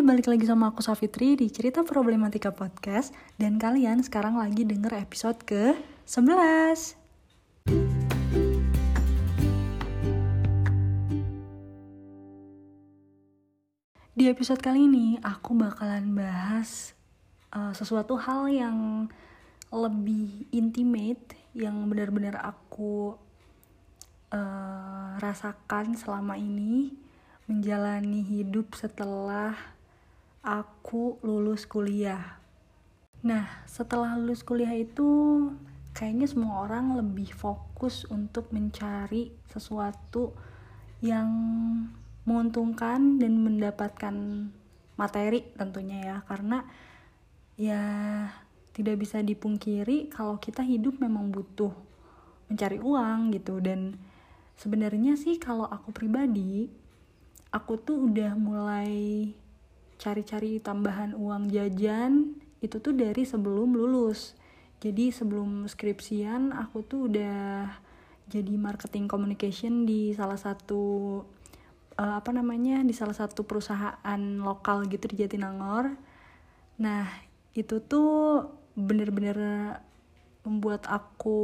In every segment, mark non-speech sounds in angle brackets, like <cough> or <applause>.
Balik lagi sama aku Safitri di Cerita Problematika Podcast. Dan kalian sekarang lagi denger episode ke-11 Di episode kali ini aku bakalan bahas uh, sesuatu hal yang lebih intimate Yang benar-benar aku uh, rasakan selama ini menjalani hidup setelah aku lulus kuliah. Nah, setelah lulus kuliah itu kayaknya semua orang lebih fokus untuk mencari sesuatu yang menguntungkan dan mendapatkan materi tentunya ya karena ya tidak bisa dipungkiri kalau kita hidup memang butuh mencari uang gitu dan sebenarnya sih kalau aku pribadi aku tuh udah mulai cari-cari tambahan uang jajan itu tuh dari sebelum lulus. Jadi sebelum skripsian aku tuh udah jadi marketing communication di salah satu uh, apa namanya di salah satu perusahaan lokal gitu di Jatinangor. Nah itu tuh bener-bener membuat aku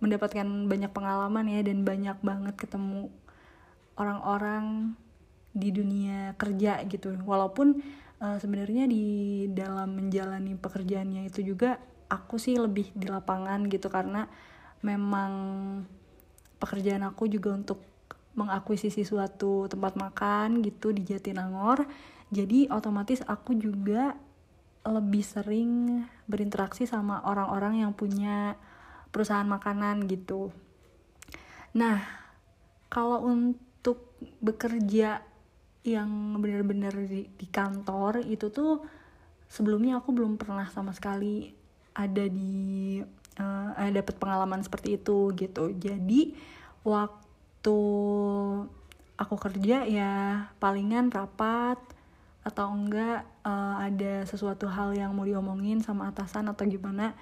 mendapatkan banyak pengalaman ya dan banyak banget ketemu orang-orang di dunia kerja gitu. Walaupun uh, sebenarnya di dalam menjalani pekerjaannya itu juga aku sih lebih di lapangan gitu karena memang pekerjaan aku juga untuk mengakuisisi suatu tempat makan gitu di Jatinangor. Jadi otomatis aku juga lebih sering berinteraksi sama orang-orang yang punya perusahaan makanan gitu. Nah kalau untuk bekerja yang benar-benar di, di kantor itu tuh sebelumnya aku belum pernah sama sekali ada di uh, dapat pengalaman seperti itu gitu. Jadi waktu aku kerja ya palingan rapat atau enggak uh, ada sesuatu hal yang mau diomongin sama atasan atau gimana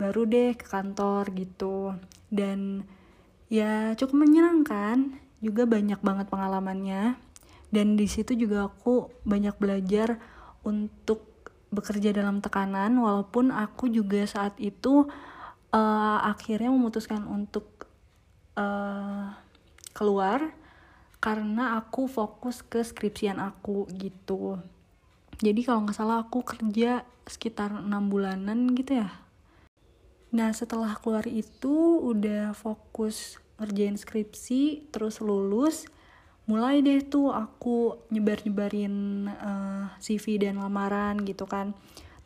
baru deh ke kantor gitu. Dan ya cukup menyenangkan juga banyak banget pengalamannya dan di situ juga aku banyak belajar untuk bekerja dalam tekanan walaupun aku juga saat itu uh, akhirnya memutuskan untuk uh, keluar karena aku fokus ke skripsian aku gitu. Jadi kalau nggak salah aku kerja sekitar enam bulanan gitu ya. Nah setelah keluar itu udah fokus ngerjain skripsi terus lulus mulai deh tuh aku nyebar-nyebarin uh, eh, CV dan lamaran gitu kan.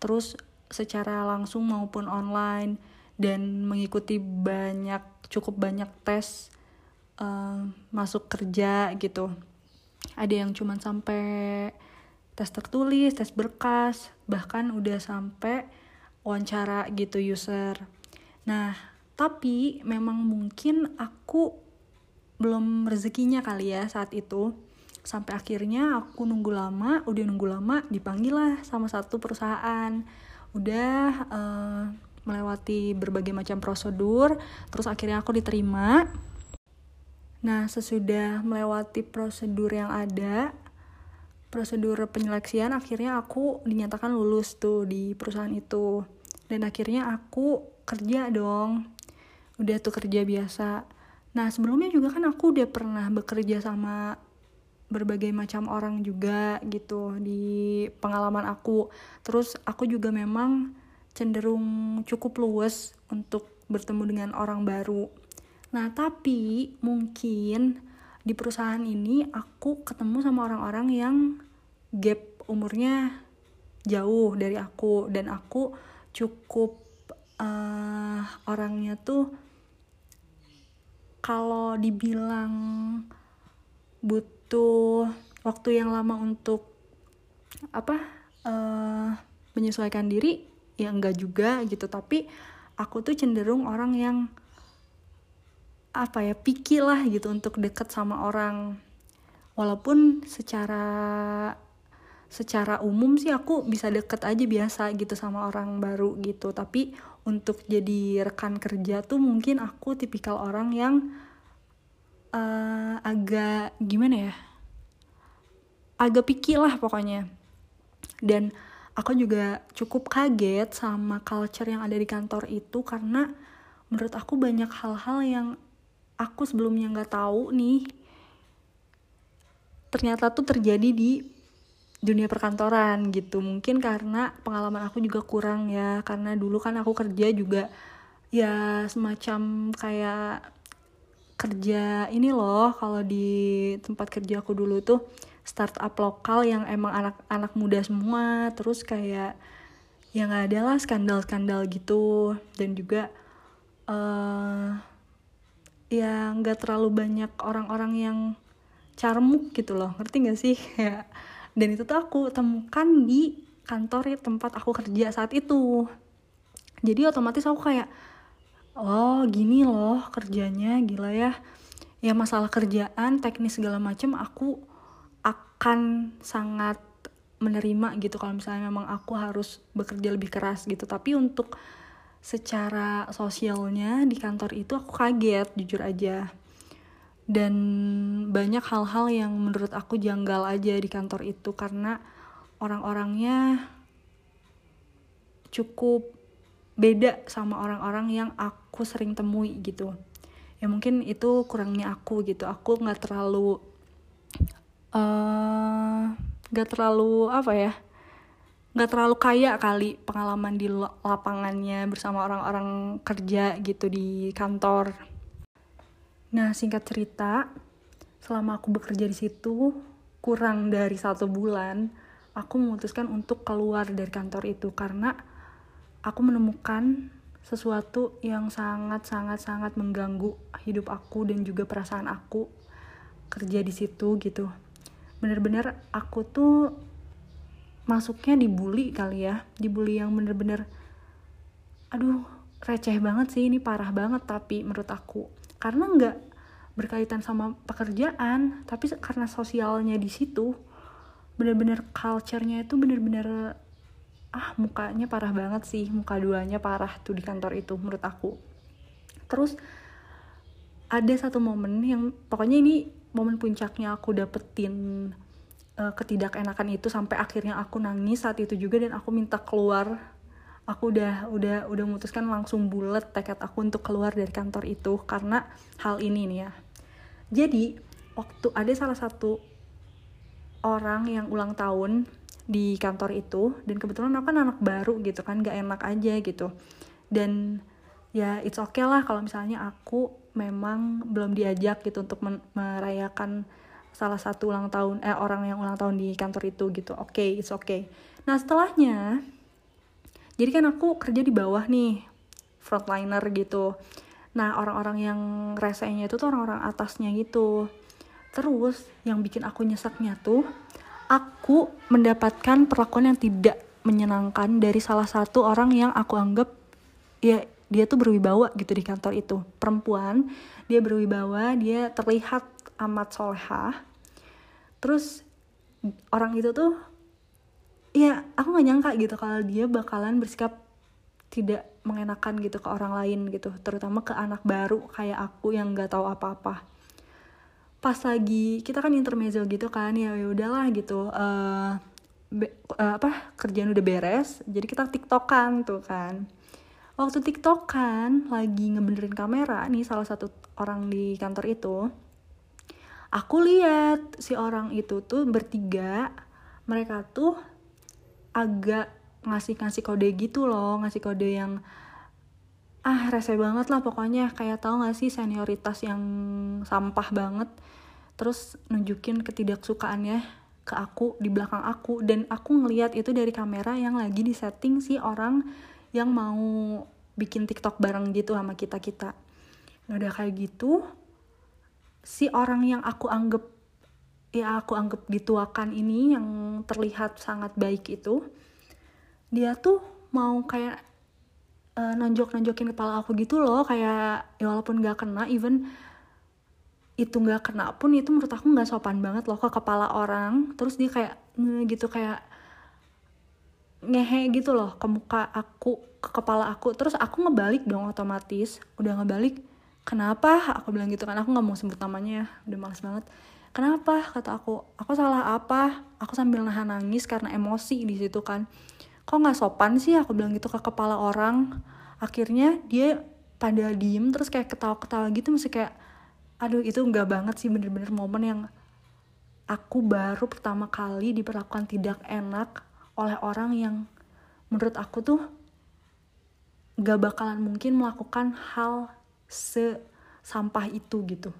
Terus secara langsung maupun online dan mengikuti banyak cukup banyak tes uh, masuk kerja gitu. Ada yang cuman sampai tes tertulis tes berkas bahkan udah sampai wawancara gitu user. Nah tapi memang mungkin aku belum rezekinya kali ya saat itu. Sampai akhirnya aku nunggu lama udah nunggu lama dipanggil lah sama satu perusahaan. Udah uh, melewati berbagai macam prosedur terus akhirnya aku diterima. Nah sesudah melewati prosedur yang ada prosedur penyeleksian akhirnya aku dinyatakan lulus tuh di perusahaan itu. Dan akhirnya aku kerja dong. Udah tuh kerja biasa Nah sebelumnya juga kan aku udah pernah bekerja sama berbagai macam orang juga gitu di pengalaman aku. Terus aku juga memang cenderung cukup luwes untuk bertemu dengan orang baru. Nah tapi mungkin di perusahaan ini aku ketemu sama orang-orang yang gap umurnya jauh dari aku dan aku cukup uh, orangnya tuh kalau dibilang butuh waktu yang lama untuk apa uh, menyesuaikan diri ya enggak juga gitu. Tapi aku tuh cenderung orang yang apa ya pikir lah gitu untuk deket sama orang. Walaupun secara secara umum sih aku bisa deket aja biasa gitu sama orang baru gitu. Tapi untuk jadi rekan kerja tuh mungkin aku tipikal orang yang uh, agak gimana ya? Agak pikir lah pokoknya. Dan aku juga cukup kaget sama culture yang ada di kantor itu karena menurut aku banyak hal-hal yang aku sebelumnya nggak tahu nih ternyata tuh terjadi di dunia perkantoran gitu. Mungkin karena pengalaman aku juga kurang ya. Karena dulu kan aku kerja juga ya semacam kayak kerja ini loh. Kalau di tempat kerja aku dulu tuh startup lokal yang emang anak-anak muda semua. Terus kayak ya nggak ada lah skandal-skandal gitu. Dan juga uh, ya nggak terlalu banyak orang-orang yang carmuk gitu loh. Ngerti gak sih? <laughs> Ya dan itu tuh aku temukan di kantor tempat aku kerja saat itu. Jadi otomatis aku kayak oh gini loh kerjanya gila ya. Ya masalah kerjaan teknis segala macem aku akan sangat menerima gitu kalau misalnya memang aku harus bekerja lebih keras gitu. Tapi untuk secara sosialnya di kantor itu aku kaget jujur aja dan banyak hal-hal yang menurut aku janggal aja di kantor itu karena orang-orangnya cukup beda sama orang-orang yang aku sering temui gitu ya mungkin itu kurangnya aku gitu aku nggak terlalu uh, gak terlalu apa ya gak terlalu kaya kali pengalaman di lapangannya bersama orang-orang kerja gitu di kantor. Nah singkat cerita, selama aku bekerja di situ kurang dari satu bulan, aku memutuskan untuk keluar dari kantor itu karena aku menemukan sesuatu yang sangat sangat sangat mengganggu hidup aku dan juga perasaan aku kerja di situ gitu. Bener-bener aku tuh masuknya dibully kali ya dibully yang bener-bener aduh receh banget sih ini parah banget tapi menurut aku karena nggak berkaitan sama pekerjaan tapi karena sosialnya di situ bener-bener culture-nya itu bener-bener ah mukanya parah banget sih muka duanya parah tuh di kantor itu menurut aku. Terus ada satu momen yang pokoknya ini momen puncaknya aku dapetin uh, ketidakanenakan itu sampai akhirnya aku nangis saat itu juga dan aku minta keluar aku udah udah udah memutuskan langsung bulat tekad aku untuk keluar dari kantor itu karena hal ini nih ya. Jadi waktu ada salah satu orang yang ulang tahun di kantor itu dan kebetulan aku kan anak baru gitu kan gak enak aja gitu. Dan ya it's okay lah kalau misalnya aku memang belum diajak gitu untuk merayakan salah satu ulang tahun eh orang yang ulang tahun di kantor itu gitu. Oke okay, it's okay. Nah setelahnya jadi kan aku kerja di bawah nih frontliner gitu. Nah orang-orang yang resenya itu tuh orang-orang atasnya gitu. Terus yang bikin aku nyeseknya tuh aku mendapatkan perlakuan yang tidak menyenangkan dari salah satu orang yang aku anggap ya dia tuh berwibawa gitu di kantor itu. Perempuan dia berwibawa dia terlihat amat solehah. Terus orang itu tuh ya aku nggak nyangka gitu kalau dia bakalan bersikap tidak mengenakan gitu ke orang lain gitu terutama ke anak baru kayak aku yang nggak tahu apa-apa. Pas lagi kita kan intermezzo gitu kan ya, ya udahlah gitu uh, be, uh, apa kerjaan udah beres jadi kita tiktokan tuh kan. Waktu TikTok kan lagi ngebenerin kamera nih salah satu orang di kantor itu aku lihat si orang itu tuh bertiga mereka tuh agak ngasih ngasih kode gitu loh ngasih kode yang ah rese banget lah pokoknya. Kayak tau gak sih senioritas yang sampah banget terus nunjukin ketidaksukaannya ke aku di belakang aku dan aku ngeliat itu dari kamera yang lagi di setting si orang yang mau bikin TikTok bareng gitu sama kita kita nah udah kayak gitu si orang yang aku anggap ya aku anggap dituakan ini yang terlihat sangat baik itu. Dia tuh mau kayak uh, nonjok-nonjokin kepala aku gitu loh kayak ya walaupun gak kena even itu gak kena pun itu menurut aku gak sopan banget loh ke kepala orang. Terus dia kayak gitu kayak ngehe gitu loh ke muka aku ke kepala aku. Terus aku ngebalik dong otomatis. Udah ngebalik kenapa? Aku bilang gitu kan aku nggak mau sebut namanya ya udah males banget kenapa? kata aku. Aku salah apa? Aku sambil nahan nangis karena emosi di situ kan. Kok nggak sopan sih? Aku bilang gitu ke kepala orang. Akhirnya dia pada diem terus kayak ketawa-ketawa gitu masih kayak aduh itu nggak banget sih bener-bener momen yang aku baru pertama kali diperlakukan tidak enak oleh orang yang menurut aku tuh gak bakalan mungkin melakukan hal sesampah itu gitu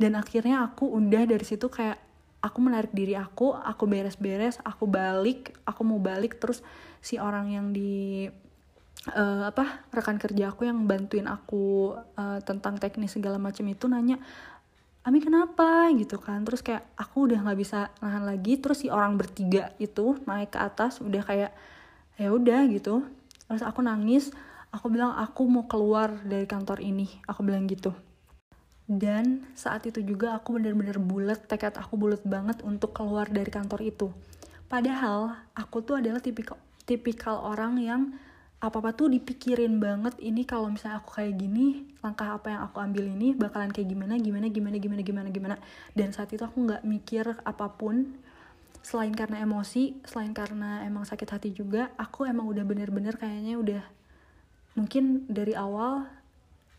dan akhirnya aku udah dari situ kayak aku menarik diri aku aku beres-beres aku balik aku mau balik terus si orang yang di uh, apa rekan kerja aku yang bantuin aku uh, tentang teknis segala macam itu nanya Ami kenapa? Gitu kan. Terus kayak aku udah nggak bisa nahan lagi terus si orang bertiga itu naik ke atas udah kayak ya udah gitu. Terus aku nangis aku bilang aku mau keluar dari kantor ini aku bilang gitu dan saat itu juga aku bener-bener bulat tekad aku bulat banget untuk keluar dari kantor itu. Padahal aku tuh adalah tipikal tipikal orang yang apa-apa tuh dipikirin banget ini kalau misalnya aku kayak gini langkah apa yang aku ambil ini bakalan kayak gimana gimana gimana gimana gimana gimana. Dan saat itu aku nggak mikir apa pun selain karena emosi selain karena emang sakit hati juga aku emang udah bener-bener kayaknya udah mungkin dari awal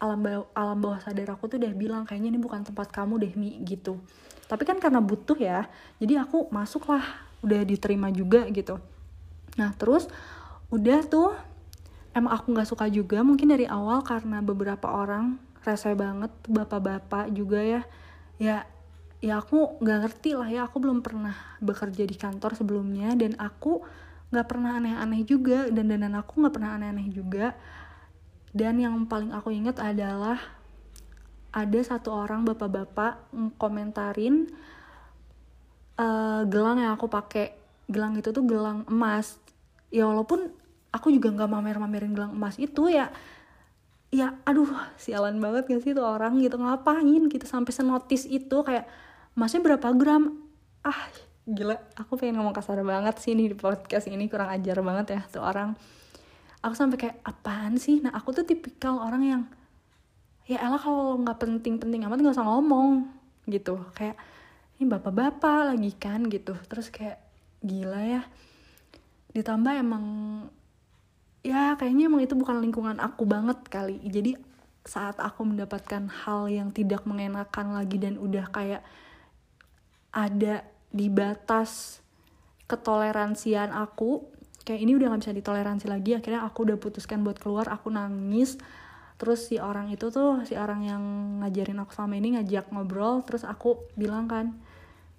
alam bawah, alam bawah sadar aku tuh udah bilang kayaknya ini bukan tempat kamu deh mi gitu. Tapi kan karena butuh ya jadi aku masuk lah udah diterima juga gitu. Nah terus udah tuh emang aku nggak suka juga mungkin dari awal karena beberapa orang rese banget bapak-bapak juga ya. Ya ya aku nggak ngerti lah ya aku belum pernah bekerja di kantor sebelumnya dan aku nggak pernah aneh-aneh juga dan dan aku nggak pernah aneh-aneh juga dan yang paling aku inget adalah ada satu orang bapak-bapak komentarin uh, gelang yang aku pakai. Gelang itu tuh gelang emas. Ya walaupun aku juga nggak mamer-mamerin gelang emas itu ya ya aduh sialan banget gak sih tuh orang gitu. Ngapain gitu sampai senotis itu kayak emasnya berapa gram? Ah gila. Aku pengen ngomong kasar banget sih nih di podcast ini. Kurang ajar banget ya tuh orang aku sampai kayak apaan sih? Nah aku tuh tipikal orang yang ya elah kalau nggak penting-penting amat nggak usah ngomong gitu. Kayak ini bapak-bapak lagi kan gitu. Terus kayak gila ya. Ditambah emang ya kayaknya emang itu bukan lingkungan aku banget kali. Jadi saat aku mendapatkan hal yang tidak mengenakan lagi dan udah kayak ada di batas ketoleransian aku kayak ini udah gak bisa ditoleransi lagi akhirnya aku udah putuskan buat keluar aku nangis. Terus si orang itu tuh si orang yang ngajarin aku selama ini ngajak ngobrol terus aku bilang kan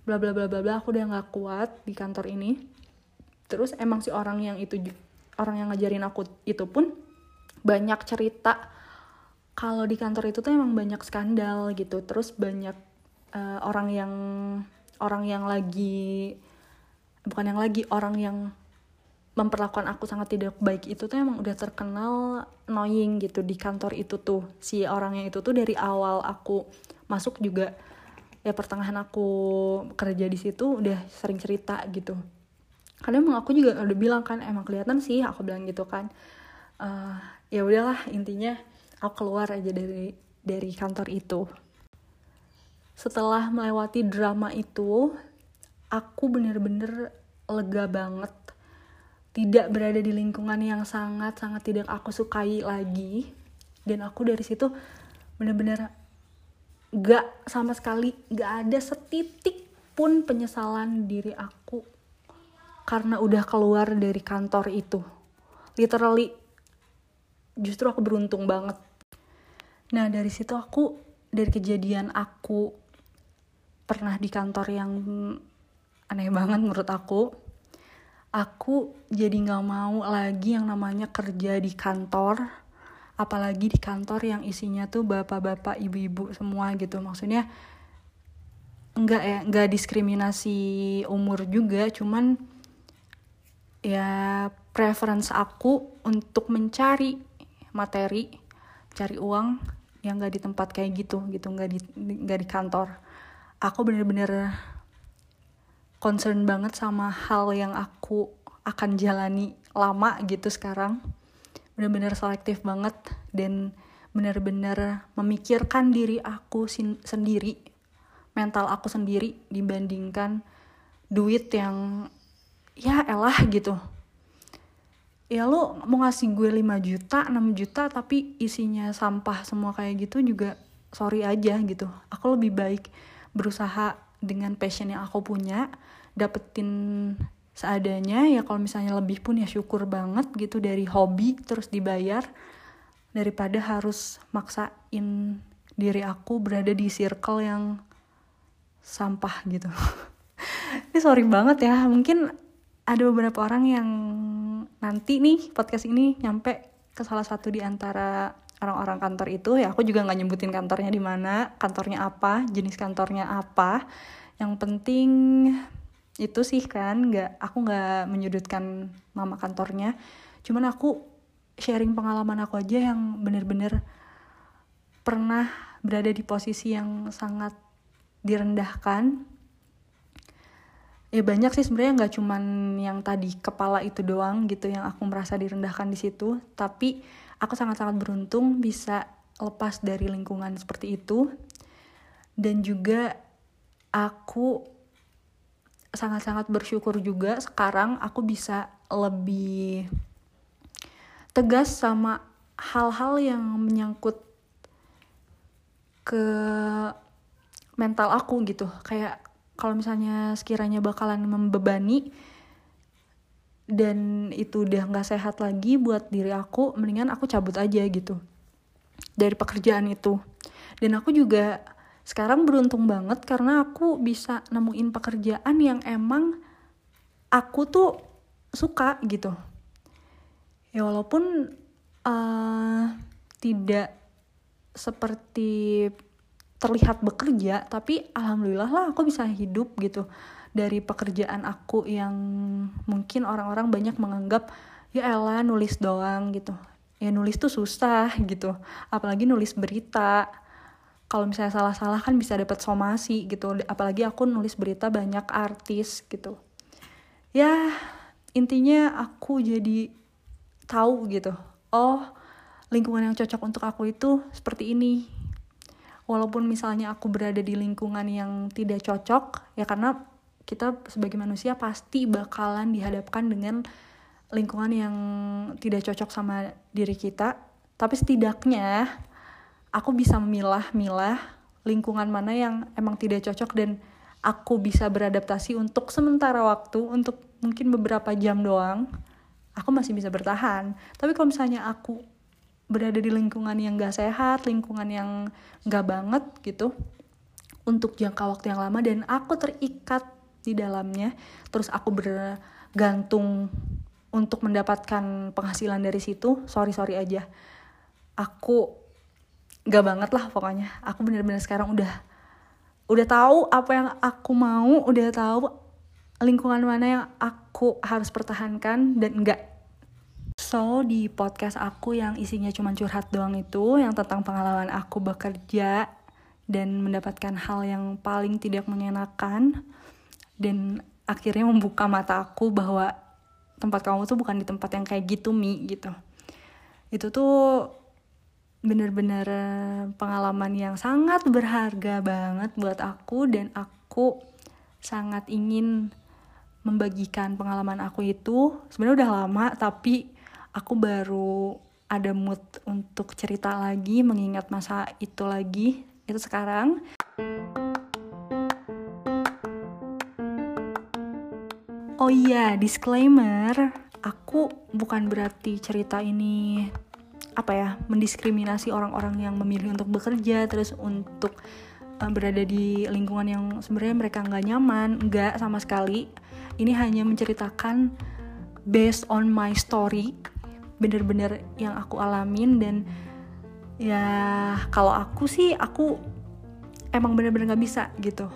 bla bla bla bla bla aku udah nggak kuat di kantor ini. Terus emang si orang yang itu orang yang ngajarin aku itu pun banyak cerita kalau di kantor itu tuh emang banyak skandal gitu. Terus banyak uh, orang yang orang yang lagi bukan yang lagi orang yang memperlakukan aku sangat tidak baik itu tuh emang udah terkenal annoying gitu di kantor itu tuh. Si orangnya itu tuh dari awal aku masuk juga ya pertengahan aku kerja di situ udah sering cerita gitu. Karena emang aku juga udah bilang kan emang kelihatan sih aku bilang gitu kan. Uh, ya udahlah intinya aku keluar aja dari dari kantor itu. Setelah melewati drama itu aku bener-bener lega banget tidak berada di lingkungan yang sangat sangat tidak aku sukai lagi. Dan aku dari situ bener-bener gak sama sekali gak ada setitik pun penyesalan diri aku karena udah keluar dari kantor itu. Literally justru aku beruntung banget. Nah dari situ aku dari kejadian aku pernah di kantor yang aneh banget menurut aku aku jadi nggak mau lagi yang namanya kerja di kantor apalagi di kantor yang isinya tuh bapak-bapak ibu-ibu semua gitu. Maksudnya enggak ya enggak diskriminasi umur juga cuman ya preference aku untuk mencari materi cari uang yang gak di tempat kayak gitu gitu nggak di nggak di kantor. Aku bener-bener concern banget sama hal yang aku akan jalani lama gitu sekarang. Bener-bener selektif banget dan bener-bener memikirkan diri aku sendiri mental aku sendiri dibandingkan duit yang ya elah gitu. Ya lu mau ngasih gue 5 juta 6 juta tapi isinya sampah semua kayak gitu juga sorry aja gitu. Aku lebih baik berusaha dengan passion yang aku punya dapetin seadanya ya kalau misalnya lebih pun ya syukur banget gitu dari hobi terus dibayar daripada harus maksain diri aku berada di circle yang sampah gitu. <laughs> Ini sorry banget ya mungkin ada beberapa orang yang nanti nih podcast ini nyampe ke salah satu di antara orang-orang kantor itu ya aku juga nggak nyebutin kantornya di mana kantornya apa jenis kantornya apa. Yang penting itu sih kan nggak aku nggak menyudutkan mama kantornya. Cuman aku sharing pengalaman aku aja yang bener-bener pernah berada di posisi yang sangat direndahkan. Ya banyak sih sebenarnya nggak cuman yang tadi kepala itu doang gitu yang aku merasa direndahkan di situ tapi aku sangat-sangat beruntung bisa lepas dari lingkungan seperti itu. Dan juga aku sangat-sangat bersyukur juga sekarang aku bisa lebih tegas sama hal-hal yang menyangkut ke mental aku gitu. Kayak kalau misalnya sekiranya bakalan membebani dan itu udah nggak sehat lagi buat diri aku mendingan aku cabut aja gitu dari pekerjaan itu. Dan aku juga sekarang beruntung banget karena aku bisa nemuin pekerjaan yang emang aku tuh suka gitu. Ya walaupun uh, tidak seperti terlihat bekerja tapi alhamdulillah lah aku bisa hidup gitu. Dari pekerjaan aku yang mungkin orang-orang banyak menganggap ya elah nulis doang gitu. Ya nulis tuh susah gitu. Apalagi nulis berita. Kalau misalnya salah-salah kan bisa dapat somasi gitu. Apalagi aku nulis berita banyak artis gitu. Ya intinya aku jadi tahu gitu. Oh lingkungan yang cocok untuk aku itu seperti ini walaupun misalnya aku berada di lingkungan yang tidak cocok ya karena kita sebagai manusia pasti bakalan dihadapkan dengan lingkungan yang tidak cocok sama diri kita. Tapi setidaknya aku bisa memilah-milah lingkungan mana yang emang tidak cocok dan aku bisa beradaptasi untuk sementara waktu untuk mungkin beberapa jam doang aku masih bisa bertahan. Tapi kalau misalnya aku berada di lingkungan yang gak sehat lingkungan yang gak banget gitu untuk jangka waktu yang lama dan aku terikat di dalamnya. Terus aku bergantung untuk mendapatkan penghasilan dari situ. Sorry sorry aja. Aku gak banget lah pokoknya. Aku bener-bener sekarang udah udah tahu apa yang aku mau udah tahu lingkungan mana yang aku harus pertahankan dan enggak so di podcast aku yang isinya cuma curhat doang itu yang tentang pengalaman aku bekerja dan mendapatkan hal yang paling tidak mengenakan dan akhirnya membuka mata aku bahwa tempat kamu tuh bukan di tempat yang kayak gitu mi gitu. Itu tuh bener-bener eh, pengalaman yang sangat berharga banget buat aku dan aku sangat ingin membagikan pengalaman aku itu. Sebenarnya udah lama tapi aku baru ada mood untuk cerita lagi mengingat masa itu lagi itu sekarang. Oh iya, disclaimer, aku bukan berarti cerita ini apa ya mendiskriminasi orang-orang yang memilih untuk bekerja terus untuk uh, berada di lingkungan yang sebenarnya mereka nggak nyaman nggak sama sekali. Ini hanya menceritakan based on my story bener-bener yang aku alamin dan ya kalau aku sih aku emang bener-bener nggak bisa gitu.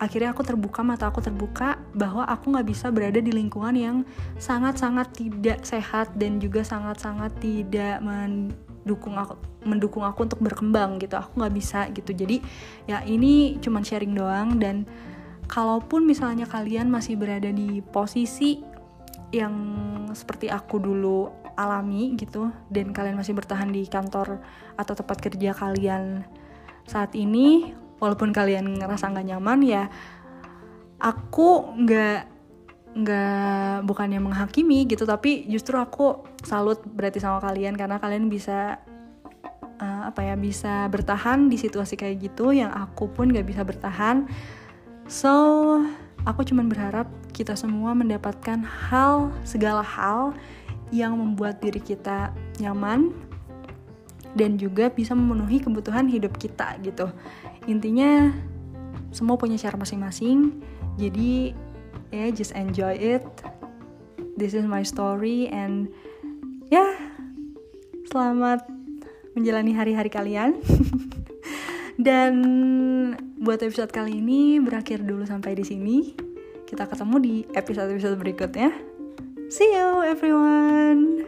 Akhirnya aku terbuka mata aku terbuka bahwa aku nggak bisa berada di lingkungan yang sangat-sangat tidak sehat dan juga sangat-sangat tidak mendukung aku mendukung aku untuk berkembang gitu. Aku nggak bisa gitu. Jadi ya ini cuman sharing doang dan kalaupun misalnya kalian masih berada di posisi yang seperti aku dulu alami gitu dan kalian masih bertahan di kantor atau tempat kerja kalian saat ini walaupun kalian ngerasa nggak nyaman ya aku nggak nggak bukannya menghakimi gitu tapi justru aku salut berarti sama kalian karena kalian bisa uh, apa ya bisa bertahan di situasi kayak gitu yang aku pun nggak bisa bertahan. So aku cuman berharap kita semua mendapatkan hal segala hal yang membuat diri kita nyaman dan juga bisa memenuhi kebutuhan hidup kita gitu. Intinya semua punya cara masing-masing. Jadi ya yeah, just enjoy it. This is my story and ya yeah, selamat menjalani hari-hari kalian. <laughs> Dan buat episode kali ini berakhir dulu sampai di sini. Kita ketemu di episode-episode berikutnya see you everyone